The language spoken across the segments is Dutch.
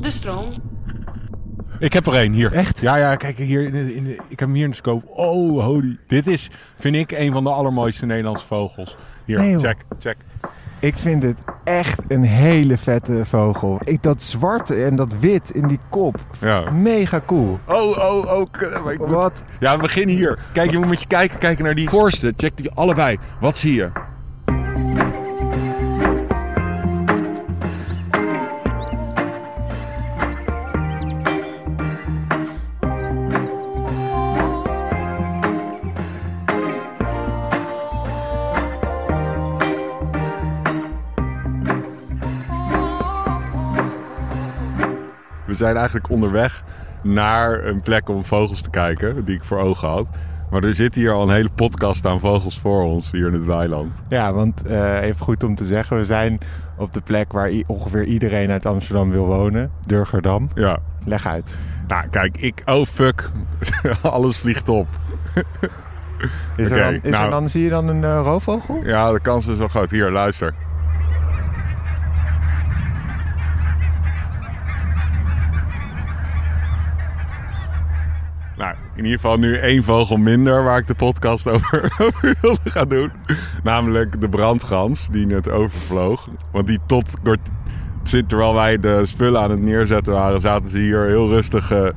De stroom. Ik heb er één hier. Echt? Ja, ja, kijk hier. In de, in de, ik heb hem hier in de scope. Oh, holy. Dit is, vind ik, een van de allermooiste Nederlandse vogels. Hier, Nee, check, check. Ik vind het echt een hele vette vogel. Ik, dat zwarte en dat wit in die kop. Ja. Mega cool. Oh, oh, oh. moet- Wat? Ja, we beginnen hier. Kijk, je moet met je kijken, kijken naar die voorste. Check die allebei. Wat zie je? Zijn eigenlijk onderweg naar een plek om vogels te kijken, die ik voor ogen had. Maar er zit hier al een hele podcast aan vogels voor ons, hier in het weiland. Ja, want eh, even goed om te zeggen, we zijn op de plek waar ongeveer iedereen uit Amsterdam wil wonen. Durgerdam. Ja. Leg uit. Nou, kijk, ik... Oh, fuck. Alles vliegt op. Is, er, dan, is nou. er dan, zie je dan een eh, roofvogel? Ja, de kans is wel groot. Hier, luister. Nou, in ieder geval nu één vogel minder waar ik de podcast over, over wilde gaan doen. Namelijk de brandgans die net overvloog. Want die tot kort, terwijl wij de spullen aan het neerzetten waren, zaten ze hier heel rustig eh,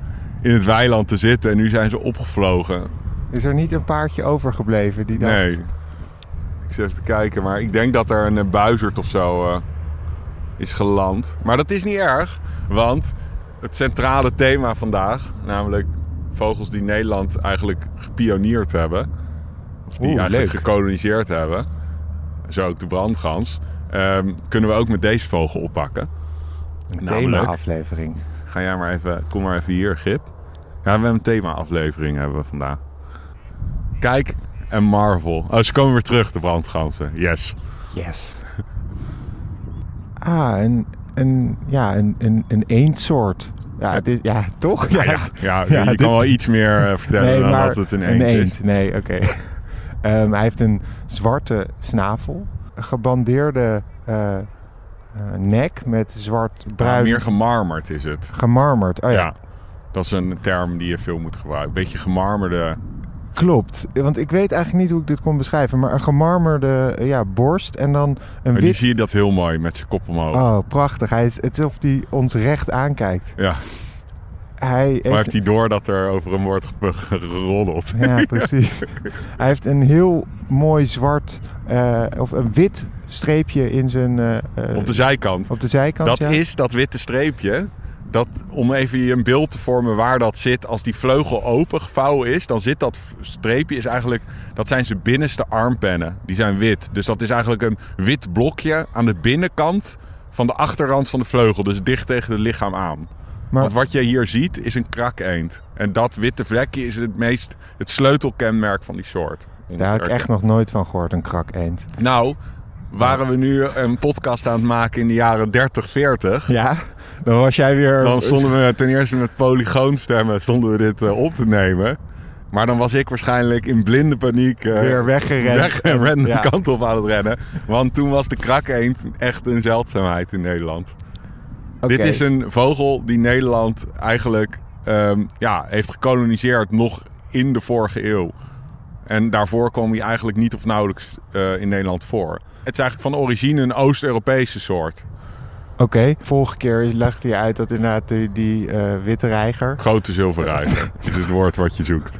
in het weiland te zitten. En nu zijn ze opgevlogen. Is er niet een paardje overgebleven die dacht... Nee. Ik zit even te kijken, maar ik denk dat er een eh, buizerd of zo eh, is geland. Maar dat is niet erg, want het centrale thema vandaag, namelijk vogels die Nederland eigenlijk gepioneerd hebben, of die Oeh, eigenlijk leuk. gekoloniseerd hebben, zo ook de brandgans, ehm, kunnen we ook met deze vogel oppakken. Een thema-aflevering. Ga jij maar even, kom maar even hier, Gip. Ja, we hebben een thema-aflevering hebben we vandaag. Kijk en Marvel. Oh, ze komen weer terug, de brandgansen. Yes. Yes. Ah, een, een, ja, een, een, een eendsoort. Ja, het is, ja toch? Ja, Ja, ja, Ja, je dit- kan wel iets meer eh, vertellen dan dat het een eend, is. Nee, oké. Ehm, hij heeft een zwarte snavel, een gebandeerde eh, eh, nek met Maar zwart-bruin meer gemarmerd is het. gemarmerd. Oh ja, ja. Dat is een term die je veel moet gebruiken. Beetje gemarmerde. Klopt. Want ik weet eigenlijk niet hoe ik dit kon beschrijven, maar een gemarmerde eh, ja, borst en dan een die wit... zie je dat heel mooi met zijn kop omhoog. Oh, prachtig. Hij is, het is alsof hij ons recht aankijkt. Ja. Hij Maar heeft heeft hij door dat er over hem wordt ge- geroddeld? Ja, precies. Hij heeft een heel mooi zwart eh, of een wit streepje in zijn eh, Op de zijkant. op de zijkant. Dat ja. is dat witte streepje. Dat, om even je een beeld te vormen waar dat zit. Als die vleugel open gevouwen is, dan zit dat streepje is eigenlijk... Dat zijn zijn binnenste armpennen. Die zijn wit. Dus dat is eigenlijk een wit blokje aan de binnenkant van de achterrand van de vleugel. Dus dicht tegen het lichaam aan. Maar Want wat je hier ziet is een krakeend. En dat witte vlekje is het meest het sleutelkenmerk van die soort. Daar heb ik echt nog nooit van gehoord, een krak eend. Nou, waren we nu een podcast aan het maken in de jaren 30, 40... Ja, dan was jij weer... Dan stonden we ten eerste met polygoonstemmen stonden we dit eh, op te nemen. Maar dan was ik waarschijnlijk in blinde paniek eh, Weer weggerend. weg en random Ja. kant op aan het rennen. Want toen was de krakeend echt een zeldzaamheid in Nederland. Dit is een vogel die Nederland eigenlijk ehm, ja, heeft gekoloniseerd nog in de vorige eeuw. En daarvoor kwam hij eigenlijk niet of nauwelijks eh, in Nederland voor. Het is eigenlijk van origine een Oost-Europese soort. Oké, vorige keer legde je uit dat inderdaad die, die eh, witte reiger... Grote zilverrijger is het woord wat je zoekt.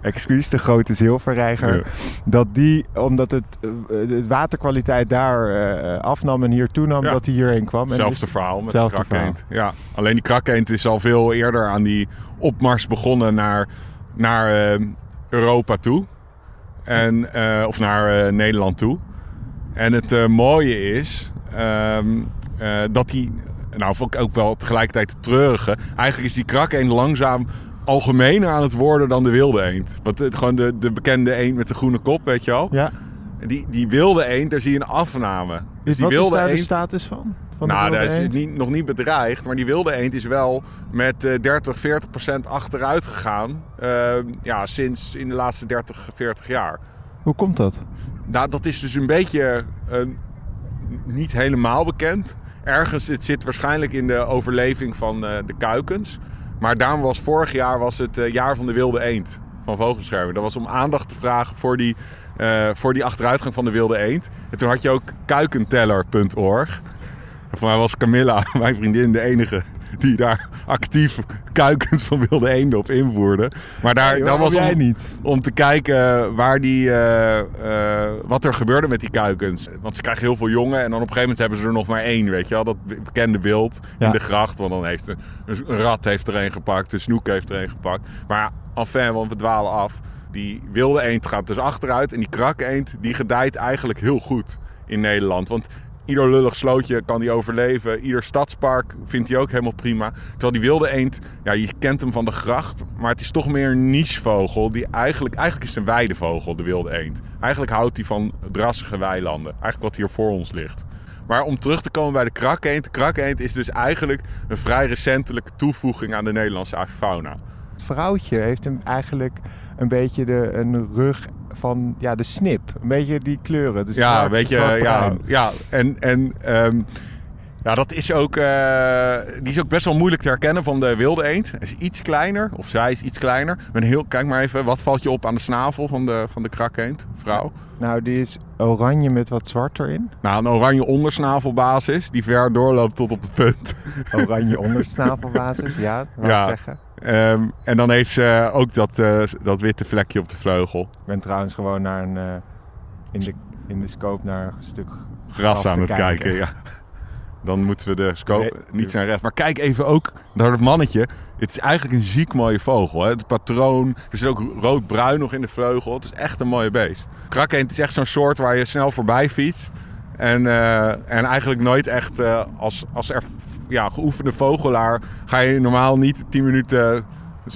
Excuus, de grote zilverreiger. Ja. Dat die, omdat het, eh, de waterkwaliteit daar eh, afnam en hier toenam, Ja. dat hij hierheen kwam. Hetzelfde dus- verhaal met Zelfde de krakeend. Ja, alleen die krakeend is al veel eerder aan die opmars begonnen naar, naar Europa toe. En, of naar Nederland toe. En het eh, mooie is ehm, eh, dat die, nou vond ik ook wel tegelijkertijd het treurige. Eigenlijk is die krakeend langzaam algemener aan het worden dan de wilde eend. Want het, gewoon de, de bekende eend met de groene kop, weet je al. Ja, Die, die wilde eend, daar zie je een afname. Dus is, die wat is wilde daar de eend, status van? van de nou, dat is niet, nog niet bedreigd. Maar die wilde eend is wel met eh 30, 40 procent achteruit gegaan. eh, ja, sinds in de laatste 30, 40 jaar. Hoe komt dat? Nou, dat is dus een beetje eh, niet helemaal bekend. ergens, het zit waarschijnlijk in de overleving van eh, de kuikens. Maar daarom was vorig jaar was het eh, jaar van de wilde eend van Vogelbescherming. Dat was om aandacht te vragen voor die, voor die achteruitgang van de wilde eend. En toen had je ook kuikenteller.org. En voor mij was Camilla, mijn vriendin, de enige die daar actief kuikens van wilde eenden op invoerde. Maar daar, Nee, dat was om, niet. om te kijken waar die, eh, eh, wat er gebeurde met die kuikens. Want ze krijgen heel veel jongen en dan op een gegeven moment hebben ze er nog maar één, weet je wel. Dat bekende beeld Ja. in de gracht. Want dan heeft een, een rat heeft er een gepakt, een snoek heeft er een gepakt. Maar enfin, want we dwalen af. Die wilde eend gaat dus achteruit en die krakeend die gedijt eigenlijk heel goed in Nederland. Want ieder lullig slootje kan die overleven. Ieder stadspark vindt hij ook helemaal prima. Terwijl die wilde eend, ja, je kent hem van de gracht. Maar het is toch meer een nichevogel. Die eigenlijk, eigenlijk is een weidevogel, de wilde eend. Eigenlijk houdt hij van drassige weilanden. Eigenlijk wat hier voor ons ligt. Maar om terug te komen bij de krakeend. De krakeend is dus eigenlijk een vrij recentelijke toevoeging aan de Nederlandse avifauna. Het vrouwtje heeft hem eigenlijk een beetje de, een rug van ja, de snip. Een beetje die kleuren. Dus Ja, weet je, ja, ja. En, en ehm, ja, dat is ook, eh, die is ook best wel moeilijk te herkennen van de wilde eend. Hij is iets kleiner, of zij is iets kleiner. Een heel, kijk maar even, wat valt je op aan de snavel van de, van de krakeend, vrouw? Nou, die is oranje met wat zwart erin. Nou, een oranje ondersnavelbasis, die ver doorloopt tot op het punt. Oranje ondersnavelbasis, ja, wou Ja. zeggen. Ehm, en dan heeft ze ook dat, eh, dat witte vlekje op de vleugel. Ik ben trouwens gewoon naar een, eh, in, de, in de scope naar een stuk Gras aan het kijken, kijken. ja. Dan moeten we de scope Nee. niet zijn recht. Maar kijk even ook naar het mannetje. Het is eigenlijk een ziek mooie vogel. Hè? Het patroon. Er zit ook rood-bruin nog in de vleugel. Het is echt een mooie beest. Krakkeend is echt zo'n soort waar je snel voorbij fietst. En, eh, en eigenlijk nooit echt als, als er, ja, geoefende vogelaar ga je normaal niet 10 minuten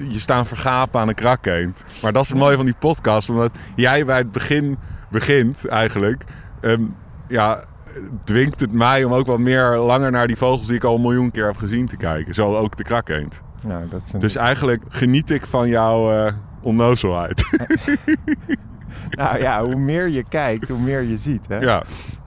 je staan vergapen aan een krakkeend. Maar dat is het mooie van die podcast. Omdat jij bij het begin begint eigenlijk. Ehm, ja, dwingt het mij om ook wat meer langer naar die vogels die ik al een miljoen keer heb gezien te kijken. Zo ook de krakeend. Nou, dat vind Dus ik... eigenlijk geniet ik van jouw eh onnozelheid. Nou ja, hoe meer je kijkt, hoe meer je ziet. Hè? ja.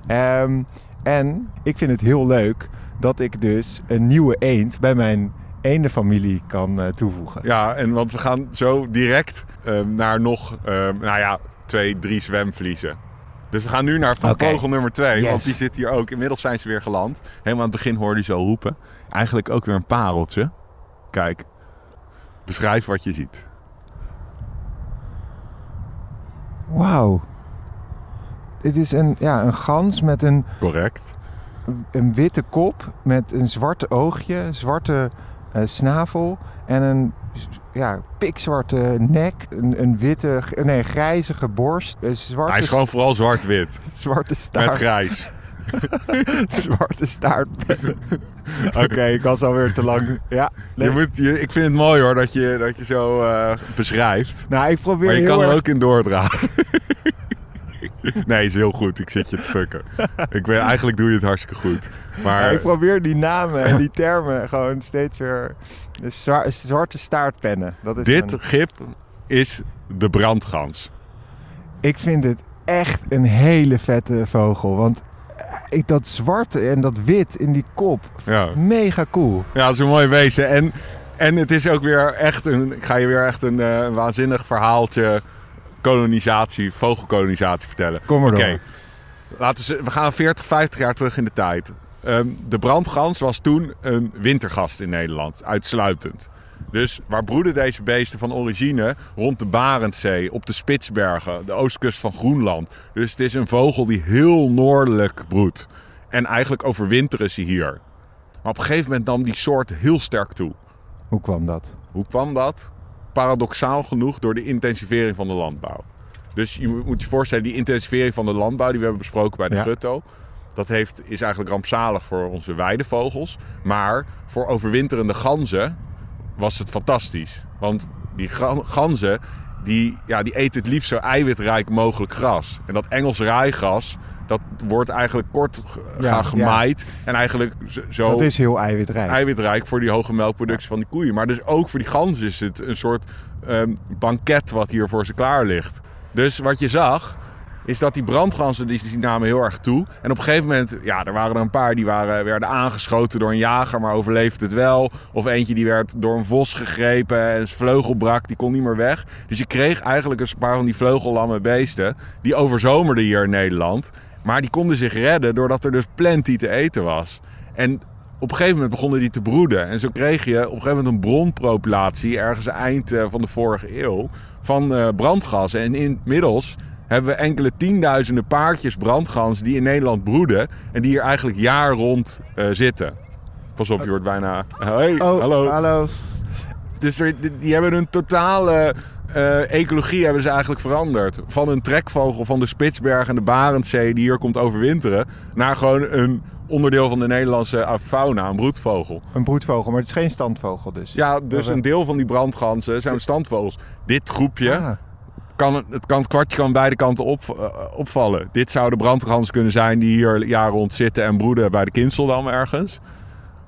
Ehm, en ik vind het heel leuk dat ik dus een nieuwe eend bij mijn eendenfamilie kan eh, toevoegen. ja, en want we gaan zo direct ehm, naar nog, ehm, nou ja, twee, drie zwemvliezen. Dus we gaan nu naar Oké. vogel nummer twee, Yes. want die zit hier ook. Inmiddels zijn ze weer geland. Helemaal aan het begin hoorde je zo roepen. Eigenlijk ook weer een pareltje. Kijk, beschrijf wat je ziet. Wauw. Dit is een, ja, een gans met een, Correct. Een witte kop, met een zwarte oogje, zwarte eh, snavel en een ja, pikzwarte nek, een, een witte, nee, grijzige borst, een zwarte, Hij is gewoon vooral zwart-wit. zwarte Met staart. grijs. zwarte staart. Oké, ik was alweer te lang. Ja, nee. Je moet, je, ik vind het mooi hoor dat je, dat je zo eh, beschrijft. Nou, ik probeer Maar je heel kan er ook in doordragen. nee, is heel goed. Ik zit je te fucken. Ik weet, eigenlijk doe je het hartstikke goed. Ja, Maar ik probeer die namen en die termen gewoon steeds weer... De zwa- zwarte staartpennen. Dat is dit gip is de brandgans. Ik vind het echt een hele vette vogel. Want eh, ik, dat zwarte en dat wit in die kop, Ja, mega cool. ja dat is een mooi wezen. En, en het is ook weer echt een... Ik ga je weer echt een, eh, een waanzinnig verhaaltje... kolonisatie, vogelkolonisatie vertellen. Kom maar Oké, door. laten we, we gaan 40, 50 jaar terug in de tijd. Ehm, de brandgans was toen een wintergast in Nederland, uitsluitend. Dus waar broeden deze beesten van origine? Rond de Barentszee, op de Spitsbergen, de oostkust van Groenland. Dus het is een vogel die heel noordelijk broedt. En eigenlijk overwinteren ze hier. Maar op een gegeven moment nam die soort heel sterk toe. Hoe kwam dat? Hoe kwam dat? Paradoxaal genoeg door de intensivering van de landbouw. Dus je moet je voorstellen, die intensivering van de landbouw die we hebben besproken bij de Ja. Gutto. Dat heeft, is eigenlijk rampzalig voor onze weidevogels. Maar voor overwinterende ganzen was het fantastisch. Want die ga- ganzen die, ja, die eten het liefst zo eiwitrijk mogelijk gras. En dat Engels rijgras, dat wordt eigenlijk kort Ja, gaan gemaaid. En eigenlijk zo- zo Dat is heel eiwitrijk. eiwitrijk voor die hoge melkproductie van die koeien. Maar dus ook voor die ganzen is het een soort ehm, banket wat hier voor ze klaar ligt. Dus wat je zag, is dat die brandganzen die, die namen heel erg toe. En op een gegeven moment, ja, er waren er een paar die waren, werden aangeschoten door een jager, maar overleefde het wel. Of eentje die werd door een vos gegrepen en zijn vleugel brak, die kon niet meer weg. Dus je kreeg eigenlijk een paar van die vleugellamme beesten, die overzomerden hier in Nederland. Maar die konden zich redden doordat er dus plenty te eten was. En op een gegeven moment begonnen die te broeden. En zo kreeg je op een gegeven moment een bronpopulatie, ergens eind eh, van de vorige eeuw, van uh, brandgassen. En inmiddels hebben we enkele tienduizenden paardjes brandgans die in Nederland broeden. En die hier eigenlijk jaar rond uh, zitten. Pas op, je wordt bijna... Hey, Oh, hallo. hallo. Dus er, die, die hebben een totale eh, ecologie hebben ze eigenlijk veranderd. Van een trekvogel van de Spitsberg en de Barentszee die hier komt overwinteren... naar gewoon een onderdeel van de Nederlandse fauna, een broedvogel. Een broedvogel, maar het is geen standvogel dus. Ja, dus Maar, een deel van die brandganzen zijn standvogels. Dit groepje, Ah, kan, het, kan, het kwartje kan beide kanten op, eh, opvallen. Dit zouden brandgans kunnen zijn die hier jaar rond zitten en broeden bij de Kinseldam ergens.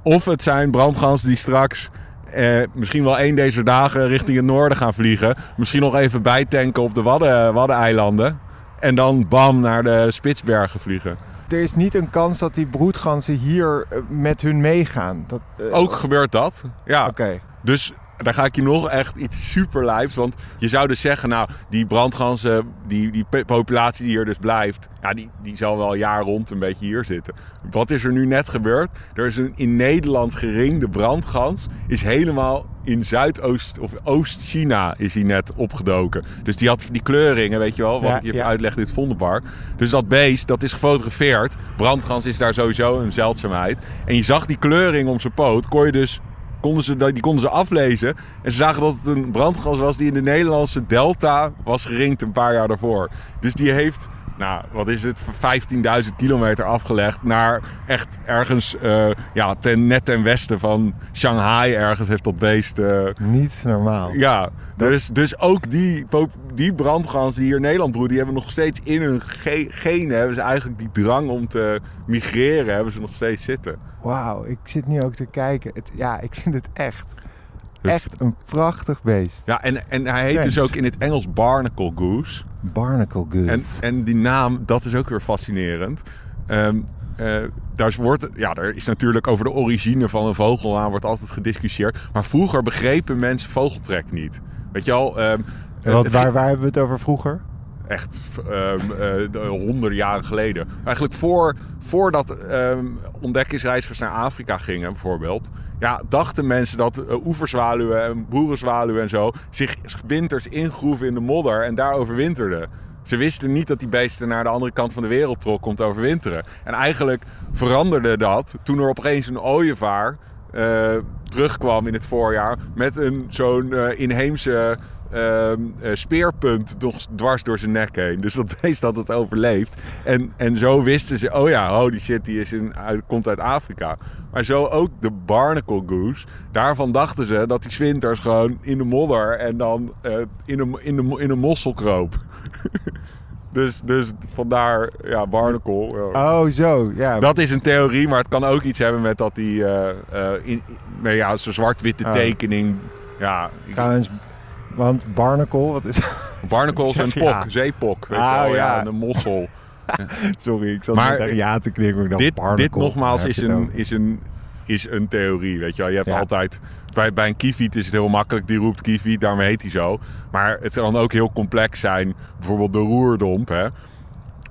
Of het zijn brandgansen die straks eh, misschien wel één deze dagen richting het noorden gaan vliegen. Misschien nog even bijtanken op de Wadden, Waddeneilanden. En dan bam naar de Spitsbergen vliegen. er is niet een kans dat die broedganzen hier eh, met hun meegaan. Dat, eh, Ook gebeurt dat. Ja. Oké. Dus daar ga ik je nog echt iets super lijfs. Want je zou dus zeggen, nou, die brandganzen, die, die populatie die hier dus blijft, ja, die, die zal wel jaar rond een beetje hier zitten. Wat is er nu net gebeurd? Er is een in Nederland geringde brandgans, is helemaal in Zuidoost of Oost-China is hij net opgedoken. Dus die had die kleuringen, weet je wel, wat Ja, ik je ja. uitlegde in het Vondelpark. Dus dat beest, dat is gefotografeerd. Brandgans is daar sowieso een zeldzaamheid. En je zag die kleuring om zijn poot, kon je dus konden ze, die konden ze aflezen. En ze zagen dat het een brandgas was die in de Nederlandse delta was geringd een paar jaar daarvoor. Dus die heeft, nou, wat is het, 15.000 kilometer afgelegd naar echt ergens, eh, ja, ten, net ten westen van Shanghai ergens heeft dat beest... eh, Niet normaal. ja, dus, dus ook die, die brandgans die hier in Nederland broeden, die hebben nog steeds in hun ge- genen, hebben ze eigenlijk die drang om te migreren, hebben ze nog steeds zitten. Wauw, ik zit nu ook te kijken. Het, ja, ik vind het echt, Dus- echt een prachtig beest. Ja, en, en hij heet Thanks. dus ook in het Engels Barnacle Goose. Barnacle Goose. En, en die naam, dat is ook weer fascinerend. Ehm, eh, daar wordt, ja, er is natuurlijk over de origine van een vogelnaam wordt altijd gediscussieerd. Maar vroeger begrepen mensen vogeltrek niet. Weet je al? ehm, Wat, het waar, waar hebben we het over vroeger? Echt ehm, eh, de- honderden jaren geleden. Eigenlijk voor, voordat ehm ontdekkingsreizigers naar Afrika gingen, bijvoorbeeld. Ja, dachten mensen dat eh, oeverzwaluwen en boerenzwaluwen en zo zich winters ingroeven in de modder en daar overwinterden. Ze wisten niet dat die beesten naar de andere kant van de wereld trokken om te overwinteren. En eigenlijk veranderde dat toen er opeens een ooievaar eh, terugkwam in het voorjaar met een zo'n inheemse ehm, eh, speerpunt dwars door zijn nek heen. Dus dat beest had het overleefd. En, en zo wisten ze, oh ja, holy shit, die is in, uit, komt uit Afrika. Maar zo ook de barnacle goose. Daarvan dachten ze dat die 's winters gewoon in de modder en dan eh, in, een, in, de, in een mossel kroop. dus, dus vandaar, ja, barnacle. Oh, zo. Ja. Dat is een theorie, maar het kan ook iets hebben met dat die eh, eh, in, in- ja, zo'n zwart-witte Oh. tekening. Ja, Trouwens, want barnacle, wat is... barnacle is een pok, ja. zeepok. Weet Ah, wel, ja. ja. en een mossel. Sorry, ik zat Maar tegen ja te knikken. dit, barnacle, dit nogmaals is een, is, een, is een theorie, weet je wel. Je hebt Ja. altijd... Bij, bij een kieviet is het heel makkelijk, die roept kieviet, daarmee heet hij zo. Maar het kan ook heel complex zijn. Bijvoorbeeld de roerdomp, hè.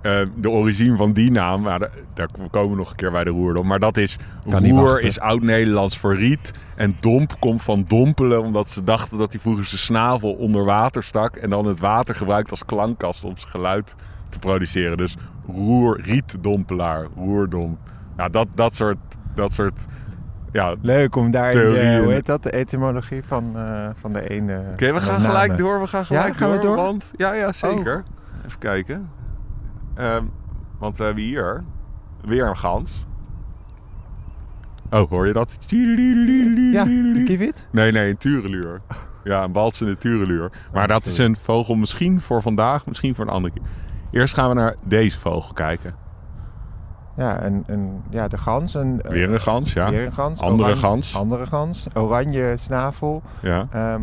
Eh, de origine van die naam, maar da- daar komen we nog een keer bij de roerdomp. Maar dat is, Kan roer is oud-Nederlands voor riet. En domp komt van dompelen, omdat ze dachten dat hij vroeger zijn snavel onder water stak. En dan het water gebruikt als klankkast om zijn geluid te produceren. Dus roer, rietdompelaar, roerdomp. Ja, dat, dat soort, dat soort, ja, Leuk om daar in de, Theorieën. hoe heet dat, de etymologie van, eh, van de ene... Oké, we gaan namen. gelijk door. We gaan gelijk gaan we door? Oh. Want, ja, ja, zeker. Even kijken. Ehm, want we hebben hier weer een gans. Oh, hoor je dat? Ja, de kiewit? Nee, nee, een tureluur. Ja, een balsende tureluur. Maar dat is een vogel misschien voor vandaag, misschien voor een andere keer. Eerst gaan we naar deze vogel kijken. Ja, en, en, ja, de gans. En, eh, Weer een gans, ja. Weer een gans. Andere oranje- gans. Andere gans. Oranje snavel. Ja. Ehm,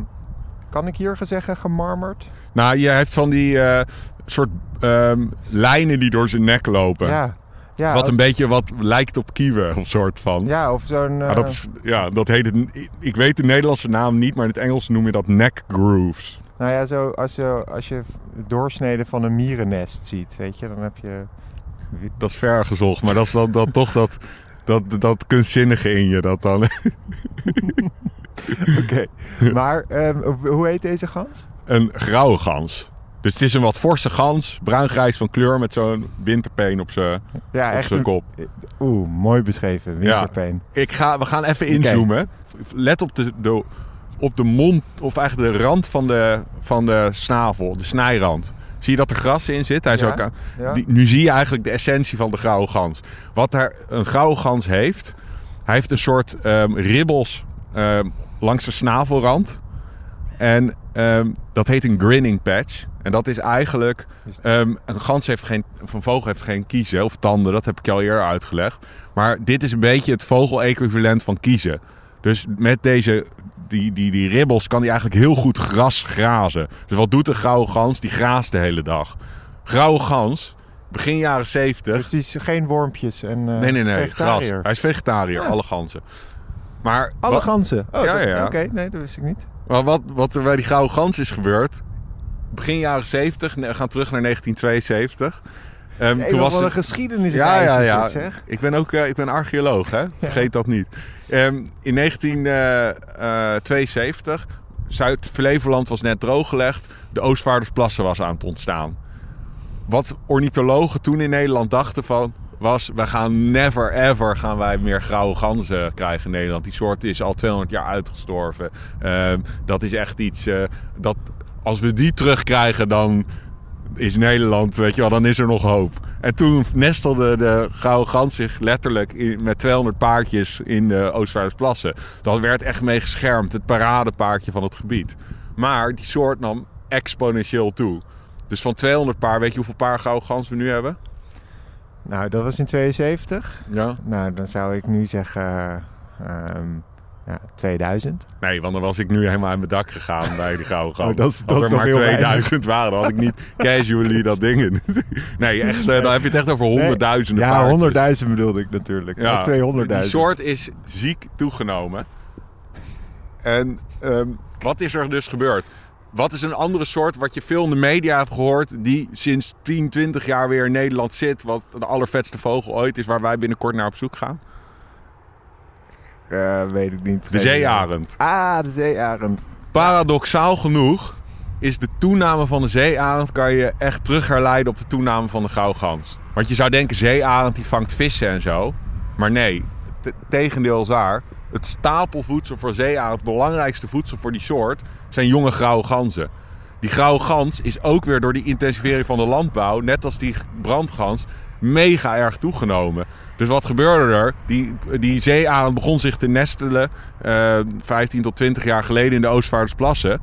kan ik hier zeggen gemarmerd? Nou, je hebt van die eh, soort ehm, lijnen die door zijn nek lopen. Ja. ja wat een beetje wat lijkt op kieuwen, of soort van. Ja, of zo'n... Maar eh, dat, is, ja, dat heet het. Ik weet de Nederlandse naam niet, maar in het Engels noem je dat neck grooves. Nou ja, zo als je, als je doorsneden van een mierennest ziet, weet je, dan heb je... Dat is ver gezocht, maar dat is dan, dan toch dat, dat, dat kunstzinnige in je. Dat dan Oké. maar ehm, hoe heet deze gans? een grauwe gans. Dus het is een wat forse gans, bruingrijs van kleur met zo'n winterpeen op zijn Ja, op echt zijn een... kop. Oeh, mooi beschreven. Winterpeen. Ik ga, we gaan even inzoomen. Let op de, de, op de mond, of eigenlijk de rand van de, van de snavel, de snijrand. Zie je dat er gras in zit? Hij is Ja. ook aan- Ja? die- nu zie je eigenlijk de essentie van de grauwe gans. Wat er een grauwe gans heeft, hij heeft een soort ehm, ribbels ehm, langs de snavelrand. En ehm, dat heet een grinning patch. En dat is eigenlijk... Ehm, een gans heeft geen... Of een vogel heeft geen kiezen of tanden. Dat heb ik al eerder uitgelegd. Maar dit is een beetje het vogel-equivalent van kiezen. Dus met deze... Die, die, die ribbels kan hij eigenlijk heel goed gras grazen. Dus wat doet een grauwe gans? Die graast de hele dag. Grauwe gans, begin jaren 70. Dus die is geen wormpjes en eh, nee, nee, nee. Gras. Hij is vegetariër, Ja. alle ganzen. Maar Alle ganzen? Oh, Ja, ja. Oké, nee, dat wist ik niet. maar wat, wat er bij die grauwe gans is gebeurd... Begin jaren 70, we gaan terug naar 1972. Ehm, Nee, toen was wel het- een geschiedenis Ja, ja, ja. Dit, zeg. Ik ben ook eh, ik ben archeoloog, hè? Vergeet dat niet. Ehm, in 1972, Zuid-Flevoland was net drooggelegd. De Oostvaardersplassen was aan het ontstaan. Wat ornithologen toen in Nederland dachten van... was, we gaan never ever gaan wij meer grauwe ganzen krijgen in Nederland. Die soort is al 200 jaar uitgestorven. Ehm, dat is echt iets... eh, dat, als we die terugkrijgen, dan is Nederland, weet je wel, dan is er nog hoop. En toen nestelde de gouden gans zich letterlijk in- met 200 paardjes in de Oostvaardersplassen. Dat werd echt mee geschermd, het paradepaardje van het gebied. Maar die soort nam exponentieel toe. Dus van 200 paar, weet je hoeveel paar gouden gans we nu hebben? Nou, dat was in 72. Ja. Nou, dan zou ik nu zeggen... ehm, ja, 2000. Nee, want dan was ik nu helemaal aan mijn dak gegaan bij die gouden. Oh, dat Als er maar heel 2000 waren, had ik niet casually dat ding in. Nee, echt, eh, dan heb je het echt over honderdduizenden Ja, paardjes. 100.000 bedoelde ik natuurlijk. Ja, 200.000. Die soort is ziek toegenomen. En ehm, wat is er dus gebeurd? Wat is een andere soort wat je veel in de media hebt gehoord... die sinds 10, 20 jaar weer in Nederland zit... wat de allervetste vogel ooit is... waar wij binnenkort naar op zoek gaan? Eh, weet ik niet. De zeearend. Ah, de zeearend. Paradoxaal genoeg is de toename van de zeearend... kan je echt terug herleiden op de toename van de gauwgans. Want je zou denken, zeearend die vangt vissen en zo. Maar nee, het tegendeel is waar. Het stapelvoedsel voor zeearend, het belangrijkste voedsel voor die soort... zijn jonge grauwe ganzen. Die grauwe gans is ook weer door die intensivering van de landbouw... net als die brandgans, mega erg toegenomen. Dus wat gebeurde er? Die, die zeearend begon zich te nestelen... eh 15 tot 20 jaar geleden in de Oostvaardersplassen...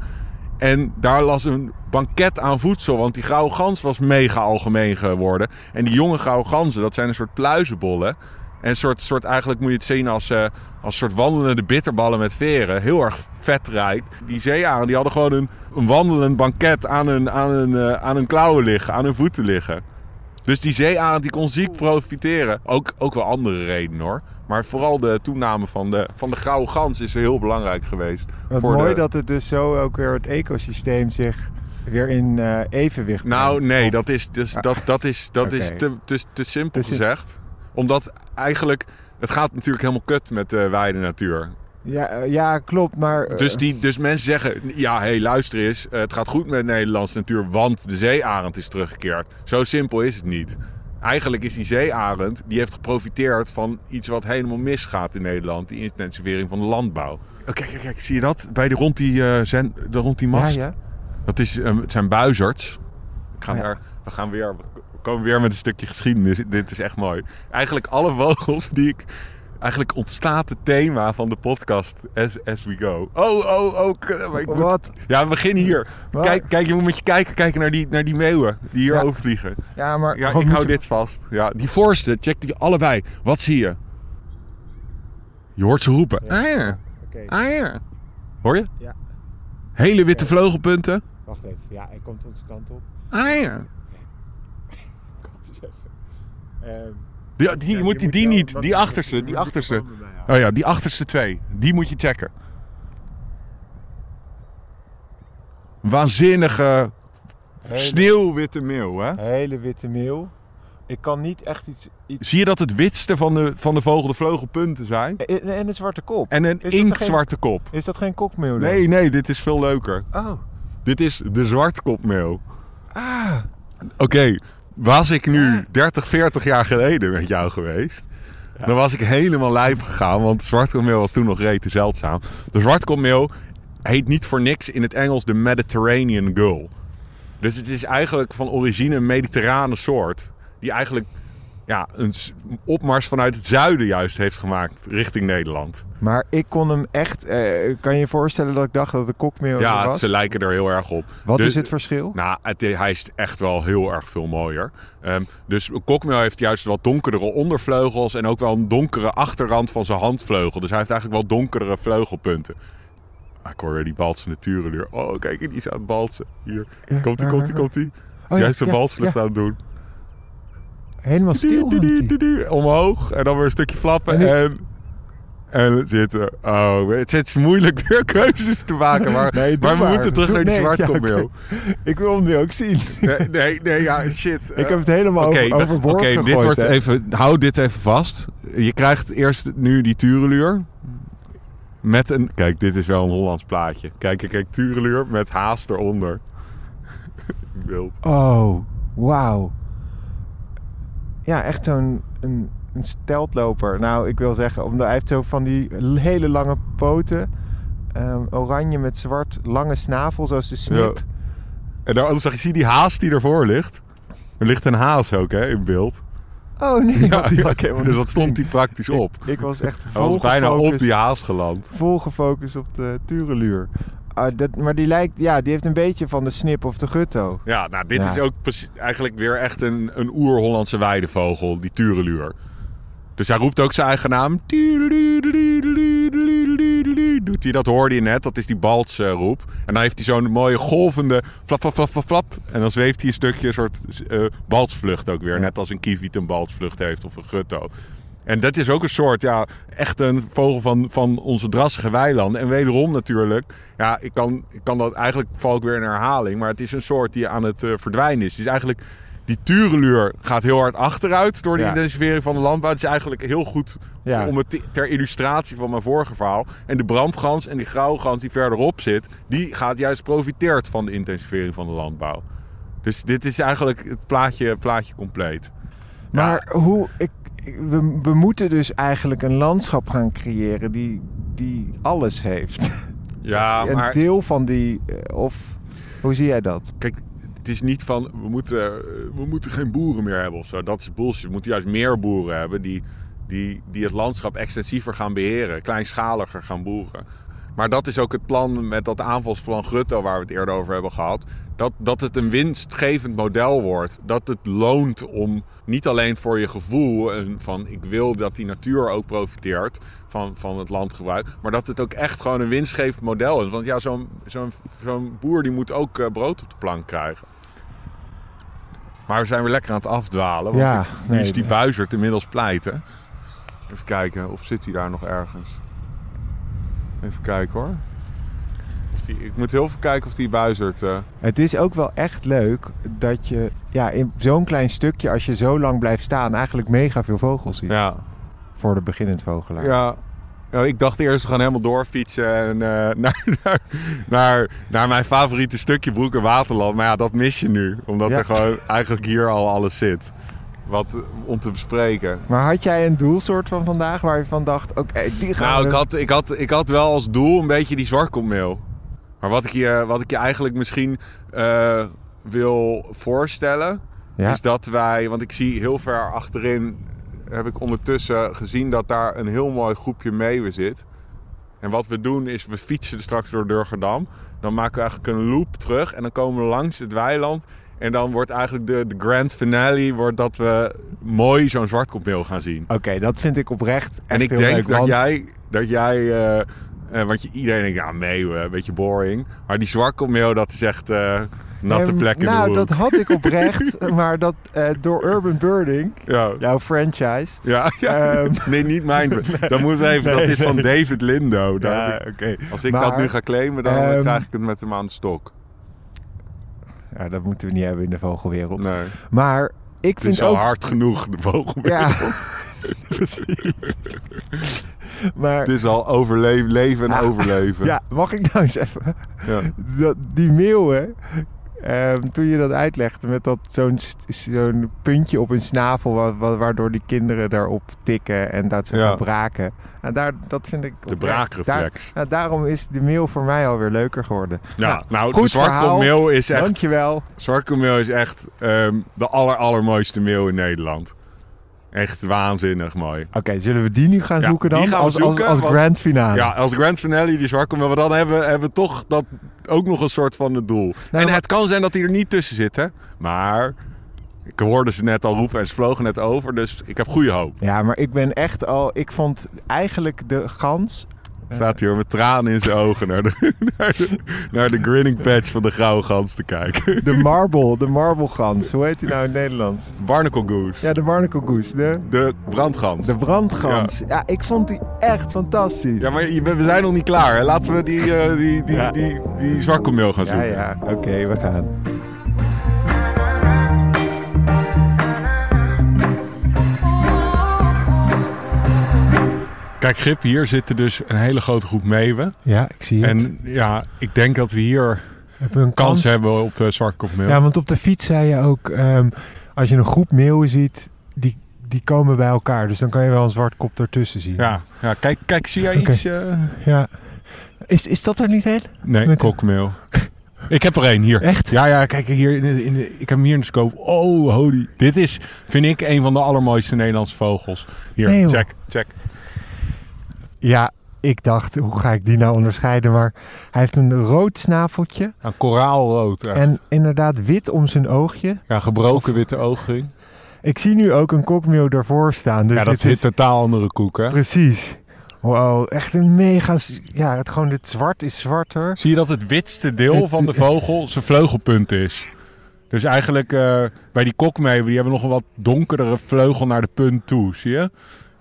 En daar las een banket aan voedsel, want die grauwe gans was mega algemeen geworden. En die jonge grauwe ganzen, dat zijn een soort pluizenbollen. En een soort, soort eigenlijk moet je het zien als, eh als soort wandelende bitterballen met veren. Heel erg vetrijk. Die zeearenden die hadden gewoon een, een wandelend banket aan hun, aan, hun, eh, aan hun klauwen liggen, aan hun voeten liggen. Dus die zeearend die kon ziek profiteren. Ook, ook wel andere redenen hoor. Maar vooral de toename van de, van de grauwe gans is heel belangrijk geweest. Wat voor mooi de- dat het dus zo ook weer het ecosysteem zich weer in eh, evenwicht Nou, brengt. nee, Of- dat is, dus, dat, dat is, dat is te, te, te simpel Dus gezegd. Omdat eigenlijk, het gaat natuurlijk helemaal kut met de weide natuur. Ja, eh, ja, klopt, maar... eh, Dus, die, dus mensen zeggen, ja, hé, hey, luister eens, eh, het gaat goed met de Nederlandse natuur, want de zeearend is teruggekeerd. Zo simpel is het niet. Eigenlijk is die zeearend, die heeft geprofiteerd van iets wat helemaal misgaat in Nederland. Die intensivering van de landbouw. Oh, kijk, kijk, kijk, zie je dat? Bij de, rond, die, eh, zen, de, rond die mast. ja. Dat is, eh, het zijn buizerds. Ik ga Oh ja. daar, we, gaan weer, we komen weer met een stukje geschiedenis. Dit is echt mooi. Eigenlijk alle vogels die ik... Eigenlijk ontstaat het thema van de podcast as, as we go. Oh, oh, oh. ik moet- Wat? Ja, we beginnen hier. Kijk, kijk, je moet met je kijken, kijken naar die, naar die meeuwen die hier Ja. overvliegen. Ja, maar... Ja, ik hou je- dit vast. Ja, die voorste, check die allebei. Wat zie je? Je hoort ze roepen. Ja. Ah ja, Oké. ah ja. Hoor je? Ja. Hele witte vleugelpunten. Wacht even. Ja, hij komt onze kant op. Ah ja. Kom eens even. Ehm, Die, die, ja, moet die, die niet, die achterste, die achterste. Oh ja, die achterste twee. Die moet je checken. Waanzinnige Hele- sneeuwwitte meeuw, hè? Hele witte meel. Ik kan niet echt iets... iets... Zie je dat het witste van de, van de vogel de vleugelpunten zijn? En en een zwarte kop. En een inktzwarte kop. Is dat geen kokmeel dan? Nee, nee, dit is veel leuker. Oh. Dit is de zwartkopmeeuw. Ah. Oké, was ik nu 30, 40 jaar geleden met jou geweest... Dan was ik helemaal lijp gegaan, want zwartkopmeel was toen nog rete zeldzaam. De zwartkopmeel heet niet voor niks in het Engels de Mediterranean gull. Dus het is eigenlijk van origine een mediterrane soort. Die eigenlijk ja, een opmars vanuit het zuiden juist heeft gemaakt richting Nederland. Maar ik kon hem echt... eh, kan je je voorstellen dat ik dacht dat een kokmeel Ja, was? ze lijken er heel erg op. Wat Dus- is het verschil? Nou, het, hij is echt wel heel erg veel mooier. Ehm, dus een kokmeel heeft juist wat donkerdere ondervleugels en ook wel een donkere achterrand van zijn handvleugel. Dus hij heeft eigenlijk wel donkerdere vleugelpunten. Ah, ik hoor weer die balsende tureluur. Oh, kijk, die is aan het balsen. Hier, Ja, komt hij, ja, komt hij, ja. komt hij. Oh, Jij ja, is zijn ja, balsvlucht ja. aan het doen. Helemaal stil. Hangt die. Omhoog en dan weer een stukje flappen En en... En zitten. Oh, het is moeilijk weer keuzes te maken. Maar, Nee, maar we maar. moeten terug naar die nee, ja. Ik wil hem nu ook zien. Nee, nee, nee, ja, shit. ik heb het helemaal over, dat- overboord oké, gegooid. dit wordt hè. even, hou dit even vast. Je krijgt eerst nu die tureluur. Met een, kijk, dit is wel een Hollands plaatje. Kijk, kijk, kijk, tureluur met haas eronder. Wild. Oh, wauw. Ja, echt zo'n een, een steltloper. Nou, ik wil zeggen, omdat hij heeft zo van die hele lange poten. ehm, oranje met zwart, lange snavel, zoals de snip. En dan zag je, zie je die haas die ervoor ligt? Er ligt een haas ook, hè, in beeld. Oh nee, die dus dat stond hij praktisch op. Ik was echt Hij vol was bijna op die haas geland. vol gefocust op de tureluur. Ah, dat, maar die lijkt, ja, die heeft een beetje van de snip of de gutto. Ja, nou, dit Ja. is ook eigenlijk weer echt een, een oer-Hollandse weidevogel, die tureluur. Dus hij roept ook zijn eigen naam. Doet hij, dat hoorde je net, dat is die baltsroep. En dan heeft hij zo'n mooie golvende flap, flap, flap, flap, flap. En dan zweeft hij een stukje een soort eh baltsvlucht ook weer. Net als een kieviet een baltsvlucht heeft of een gutto. En dat is ook een soort, ja, echt een vogel van, van onze drassige weilanden. En wederom natuurlijk, ja, ik kan, ik kan dat eigenlijk, val ik weer in herhaling. Maar het is een soort die aan het eh, verdwijnen is. Is eigenlijk, die tureluur gaat heel hard achteruit door de Ja. intensivering van de landbouw. Het is eigenlijk heel goed Ja. om het te- ter illustratie van mijn vorige verhaal. En de brandgans en die grauwe gans die verderop zit, die gaat juist profiteert van de intensivering van de landbouw. Dus dit is eigenlijk het plaatje, plaatje compleet. Maar hoe, ik- we, we moeten dus eigenlijk een landschap gaan creëren die, die alles heeft. Ja, een maar deel van die, eh, of hoe zie jij dat? kijk, het is niet van we moeten, we moeten geen boeren meer hebben of zo. Dat is bullshit. We moeten juist meer boeren hebben die, die, die het landschap extensiever gaan beheren, kleinschaliger gaan boeren. Maar dat is ook het plan met dat aanvalsplan Grutto waar we het eerder over hebben gehad. Dat, dat het een winstgevend model wordt. Dat het loont om niet alleen voor je gevoel en van ik wil dat die natuur ook profiteert van, van het landgebruik. Maar dat het ook echt gewoon een winstgevend model is. Want ja, zo'n zo'n zo'n boer die moet ook eh, brood op de plank krijgen. Maar we zijn weer lekker aan het afdwalen. Want Ja, ik- nu nee, is die nee. buizerd inmiddels pleiten. Even kijken, of zit hij daar nog ergens? Even kijken hoor. Die, ik moet heel veel kijken of die buizerd... eh, Het is ook wel echt leuk dat je ja, in zo'n klein stukje, als je zo lang blijft staan, eigenlijk mega veel vogels ziet. ja, Voor de beginnend vogelaar. ja. Ja, ik dacht eerst we gaan helemaal doorfietsen en, eh, naar, naar, naar, naar mijn favoriete stukje Broek en Waterland. Maar ja, dat mis je nu. Omdat Ja. er gewoon eigenlijk hier al alles zit. Wat om te bespreken. Maar had jij een doelsoort van vandaag waar je van dacht, oké, die gaan Nou, we... ik had, ik, had, ik had wel als doel een beetje die zwartkommeel. Maar wat ik je, wat ik je eigenlijk misschien eh, wil voorstellen... Ja. is dat wij... Want ik zie heel ver achterin... heb ik ondertussen gezien dat daar een heel mooi groepje meeuwen zit. En wat we doen is, we fietsen straks door Durgerdam. Dan maken we eigenlijk een loop terug. En dan komen we langs het weiland. En dan wordt eigenlijk de, de grand finale... Wordt dat we mooi zo'n zwartkopmeel gaan zien. Oké, dat vind ik oprecht En ik heel denk leuk, dat want- jij, dat jij Eh, want je, iedereen denkt, ja, meeuwen, een beetje boring. Maar die zwarkelmeeuw, dat is echt eh natte Ehm, plek in nou, dat had ik oprecht. maar dat eh, door Urban Birding, Ja, jouw franchise... ja, ja. Ehm, nee, niet mijn. Dat moet even, dat is van. David Lindo. Ja, ik- als ik Maar, dat nu ga claimen, dan eh, ehm, krijg ik het met hem aan de stok. Ja, dat moeten we niet hebben in de vogelwereld. Nee, Maar ik het vind is al ook... hard genoeg, de vogel. Precies. Maar Het is al overleven, leven en Ah, overleven. ja, mag ik nou eens even... Ja. Dat, die meeuwen, ehm, toen je dat uitlegde met dat zo'n zo'n puntje op hun snavel... wa- wa- waardoor die kinderen daarop tikken en dat ze Ja. gaan braken. Nou, daar, dat vind ik... De Daar, braakreflex. nou, daarom is de meeuw voor mij alweer leuker geworden. Ja, nou, goed de zwartkoolmeeuw is echt, Dankjewel. zwartkoolmeeuw is echt ehm, de aller, allermooiste meeuw in Nederland. Echt waanzinnig mooi. Oké, zullen we die nu gaan Ja, zoeken die dan? gaan we als, zoeken, als, als want- grand finale. Ja, als grand finale die zwartkoolmeeuw, maar dan hebben we, hebben we toch dat ook nog een soort van het doel. en maar- het kan zijn dat hij er niet tussen zit, hè. Maar ik hoorde ze net al roepen en ze vlogen net over, dus ik heb goede hoop. Ja, maar ik ben echt al... Ik vond eigenlijk de gans... Staat hier met tranen in zijn ogen naar de, naar, de, naar de grinning patch van de grauwe gans te kijken. De marble, de marble gans. Hoe heet die nou in het Nederlands? Barnacle goose. Ja, de barnacle goose. De, De brandgans. de brandgans. Ja. ik vond die echt fantastisch. Ja, maar je- we zijn nog niet klaar. Hè? Laten we die, eh die, die, Ja. die, die zwartkoolmeel gaan ja, zoeken. ja. Oké, we gaan. Kijk, Grip, hier zitten dus een hele grote groep meeuwen. Ja, ik zie het. En ja, ik denk dat we hier Hebben een kans hebben op uh. Ja, want op de fiets zei je ook... ehm, als je een groep meeuwen ziet, die, die komen bij elkaar. Dus dan kan je wel een zwartkop ertussen zien. ja, ja, kijk, kijk, zie jij iets? eh? ja. Is, is dat er niet heen? Nee, Met- kokmeel. ik heb er één hier. Echt? Ja, ja, kijk hier. In de, in de, ik heb hem hier in de scope. Oh, holy. Dit is, vind ik, een van de allermooiste Nederlandse vogels. Hier, Nee, check, check. Ja, ik dacht, hoe ga ik die nou onderscheiden? Maar hij heeft een rood snaveltje. Een koraalrood. echt. En inderdaad wit om zijn oogje. ja, gebroken witte oogring. Ik zie nu ook een kokmeeuw daarvoor staan. Dus ja, dat is totaal andere koek, hè? Precies. Wow, echt een mega... Ja, het, gewoon het zwart is zwarter. Zie je dat het witste deel Het- van de vogel zijn vleugelpunt is? Dus eigenlijk eh, bij die kokmeeuwen, die hebben nog een wat donkerdere vleugel naar de punt toe, zie je?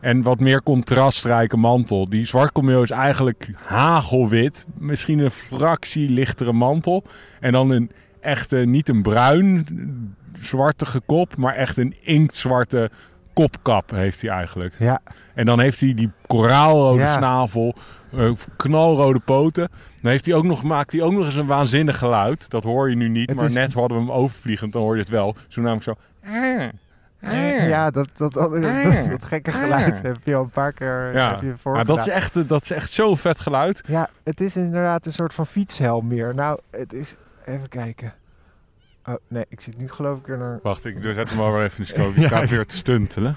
En wat meer contrastrijke mantel. Die zwartkoolmeeuw is eigenlijk hagelwit. Misschien een fractie lichtere mantel. En dan een echte, niet een bruin zwartige kop, maar echt een inktzwarte kopkap heeft hij eigenlijk. Ja, En dan heeft hij die koraalrode Ja. snavel, eh, knalrode poten. Dan heeft hij ook nog, maakt hij ook nog eens een waanzinnig geluid. Dat hoor je nu niet, Het maar is- net hadden we hem overvliegend, dan hoor je het wel. Zo namelijk zo... ja dat, dat, dat, dat, dat gekke geluid heb je al een paar keer Ja. heb je voor Ja, dat, is echt, eh, dat is echt zo'n vet geluid. Ja, het is inderdaad een soort van fietshelm meer. Nou, het is... Even kijken. Oh, nee, ik zit nu geloof ik weer naar... Wacht, ik zet hem maar even in de scope. Ik ga weer te stuntelen.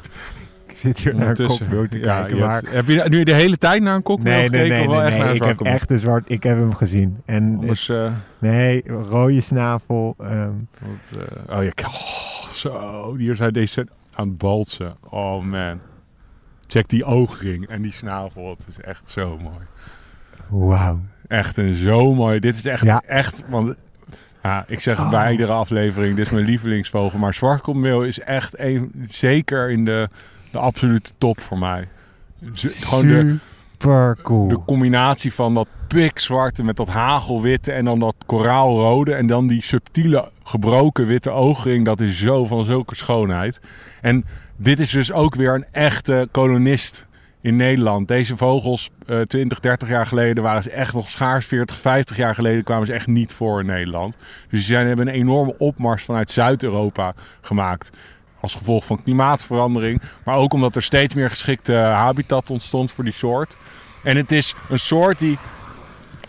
Ik zit hier naar een kokmeeuw te Ja, kijken, je maar... hebt- heb je nu de hele tijd naar een kokmeel Nee, nee, gekeken? nee, wel nee, echt nee, naar een ik heb echt een zwart... Ik heb hem gezien. En Anders, eh, nee, rode snavel. ehm, wat, eh, oh ja, oh, zo. Hier zijn deze aan het balsen. Oh man. Check die oogring en die snavel. Het is echt zo mooi. Wauw. Echt een zo mooi. Dit is echt, Ja. echt. Want ja, ik zeg het bij Oh. iedere aflevering. Dit is mijn lievelingsvogel. Maar zwartkoolmeel is echt een, zeker in de, de absolute top voor mij. Z- gewoon de, Super cool. de combinatie van dat pikzwarte met dat hagelwitte en dan dat koraalrode. En dan die subtiele gebroken witte oogring. Dat is zo van zulke schoonheid. En dit is dus ook weer een echte kolonist in Nederland. Deze vogels eh 20, 30 jaar geleden waren ze echt nog schaars. 40, 50 jaar geleden kwamen ze echt niet voor in Nederland. Dus ze hebben een enorme opmars vanuit Zuid-Europa gemaakt. Als gevolg van klimaatverandering. Maar ook omdat er steeds meer geschikte habitat ontstond voor die soort. En het is een soort die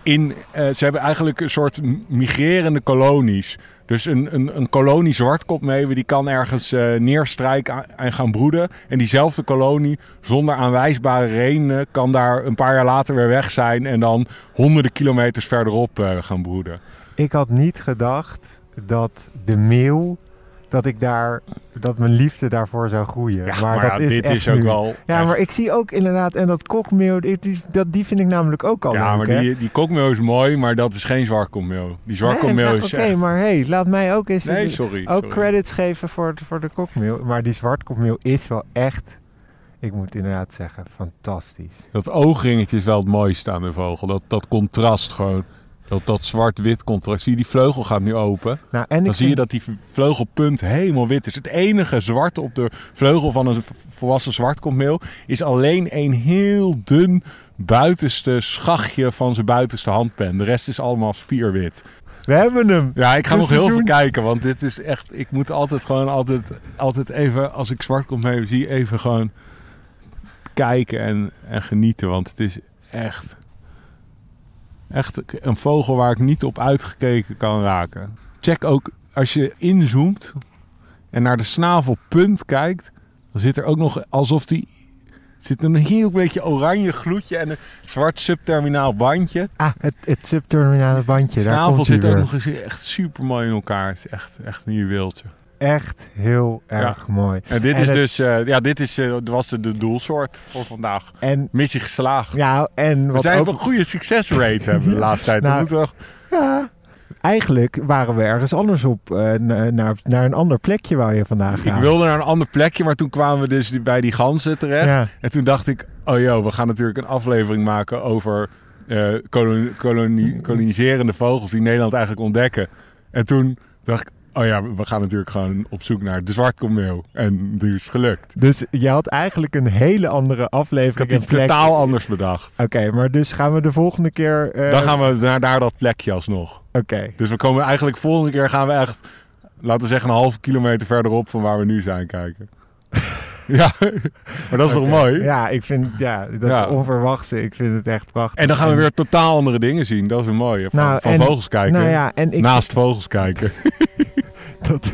in. eh, ze hebben eigenlijk een soort migrerende kolonies. Dus een, een, een kolonie zwartkopmeeuwen die kan ergens eh, neerstrijken en gaan broeden. En diezelfde kolonie, zonder aanwijsbare redenen, kan daar een paar jaar later weer weg zijn. En dan honderden kilometers verderop eh, gaan broeden. Ik had niet gedacht dat de meeuw dat ik daar, dat mijn liefde daarvoor zou groeien. Ja, maar, maar dat ja, is dit echt is ook nu. wel Ja, echt- maar ik zie ook inderdaad, en dat kokmeel, die, dat, die vind ik namelijk ook al Ja, leuk, maar hè? die, die kokmeel is mooi, maar dat is geen zwartkommeel. Die zwartkommeel Nee, nou, is Oké, echt... maar hey, laat mij ook eens Nee, sorry. ook sorry. credits geven voor, voor de kokmeel. Maar die zwartkokmeel is wel echt, ik moet inderdaad zeggen, fantastisch. Dat oogringetje is wel het mooiste aan de vogel. Dat, dat contrast gewoon. Dat, dat zwart-wit contrast. Zie je, die vleugel gaat nu open. Nou, en Dan zie je dat die vleugelpunt helemaal wit is. Het enige zwarte op de vleugel van een volwassen zwartkommeel is alleen een heel dun buitenste schachtje van zijn buitenste handpen. De rest is allemaal spierwit. we hebben hem. Ja, ik ga nog heel veel kijken, want dit is echt... Ik moet altijd gewoon altijd, altijd even, als ik zwartkommeel zie, even gewoon kijken en, en genieten. Want het is echt, echt een vogel waar ik niet op uitgekeken kan raken. Check ook, als je inzoomt en naar de snavelpunt kijkt, dan zit er ook nog alsof die... zit een heel beetje oranje gloedje en een zwart subterminaal bandje. Ah, het, het subterminale bandje, daar snavel komt zit ook nog eens echt super mooi in elkaar. Het is echt, echt een juweeltje. Echt heel erg mooi. En dit En is het- dus, eh, ja, dit is, eh, was de, de doelsoort voor vandaag. En, Missie geslaagd. ja, en we zijn ook... een goede succesrate hebben de laatste tijd. Nou, toch- Ja, eigenlijk waren we ergens anders op, eh, na- naar, naar een ander plekje waar je vandaag ik gaat. wilde naar een ander plekje, maar toen kwamen we dus bij die ganzen terecht. Ja. En toen dacht ik, oh joh, we gaan natuurlijk een aflevering maken over koloni- koloni- koloniserende vogels die Nederland eigenlijk ontdekken. En toen dacht ik, oh ja, we gaan natuurlijk gewoon op zoek naar de zwartkommeel. En die is gelukt. Dus je had eigenlijk een hele andere Ik aflevering. had iets en plek- totaal anders bedacht. Oké, maar dus gaan we de volgende keer... eh, Dan gaan we naar, naar dat plekje alsnog. Oké. Dus we komen eigenlijk volgende keer gaan we echt, laten we zeggen, een halve kilometer verderop van waar we nu zijn kijken. ja, maar dat is toch mooi? Ja, ik vind ja, dat Ja. onverwachte. Ik vind het echt prachtig. En dan gaan we weer totaal andere dingen zien. Dat is een mooie. Van, Nou, van en- vogels kijken. Nou ja, en ik, Naast vogels kijken. dat,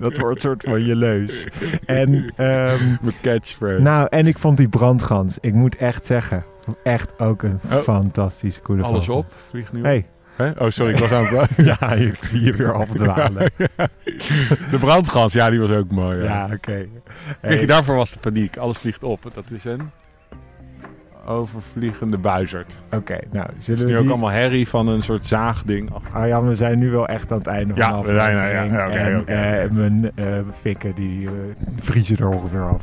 dat wordt een soort van je leus. En, ehm, Mijn catchphrase. nou, en ik vond die brandgans, ik moet echt zeggen, echt ook een Oh. fantastische coole Alles vogel. op. Vliegt nu op. Hey, Hè? Oh, sorry. Ik was aan het... ja, ik zie je weer afdwalen. De brandgans. Ja, die was ook mooi. Ja. Ja, oké. Kijk, Hey, daarvoor was de paniek. Alles vliegt op. Dat is een overvliegende buizerd. Oké, nou, Het is zullen nu we ook die... allemaal herrie van een soort zaagding. Ach, Arjan, we zijn nu wel echt aan het einde van Ja, de we zijn er, aflevering. ja, ja, oké, en oké. eh, mijn eh, fikken, die eh, vriezen er ongeveer af.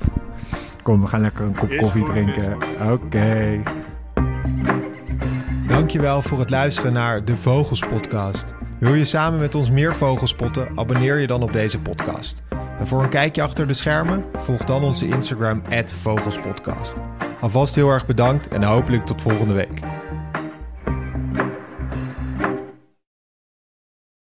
Kom, we gaan lekker een kop Is koffie goed, drinken. Oké. Dankjewel voor het luisteren naar de Vogels Podcast. Wil je samen met ons meer vogels spotten? Abonneer je dan op deze podcast. En voor een kijkje achter de schermen, volg dan onze Instagram, Vogelspodcast. Alvast heel erg bedankt en hopelijk tot volgende week.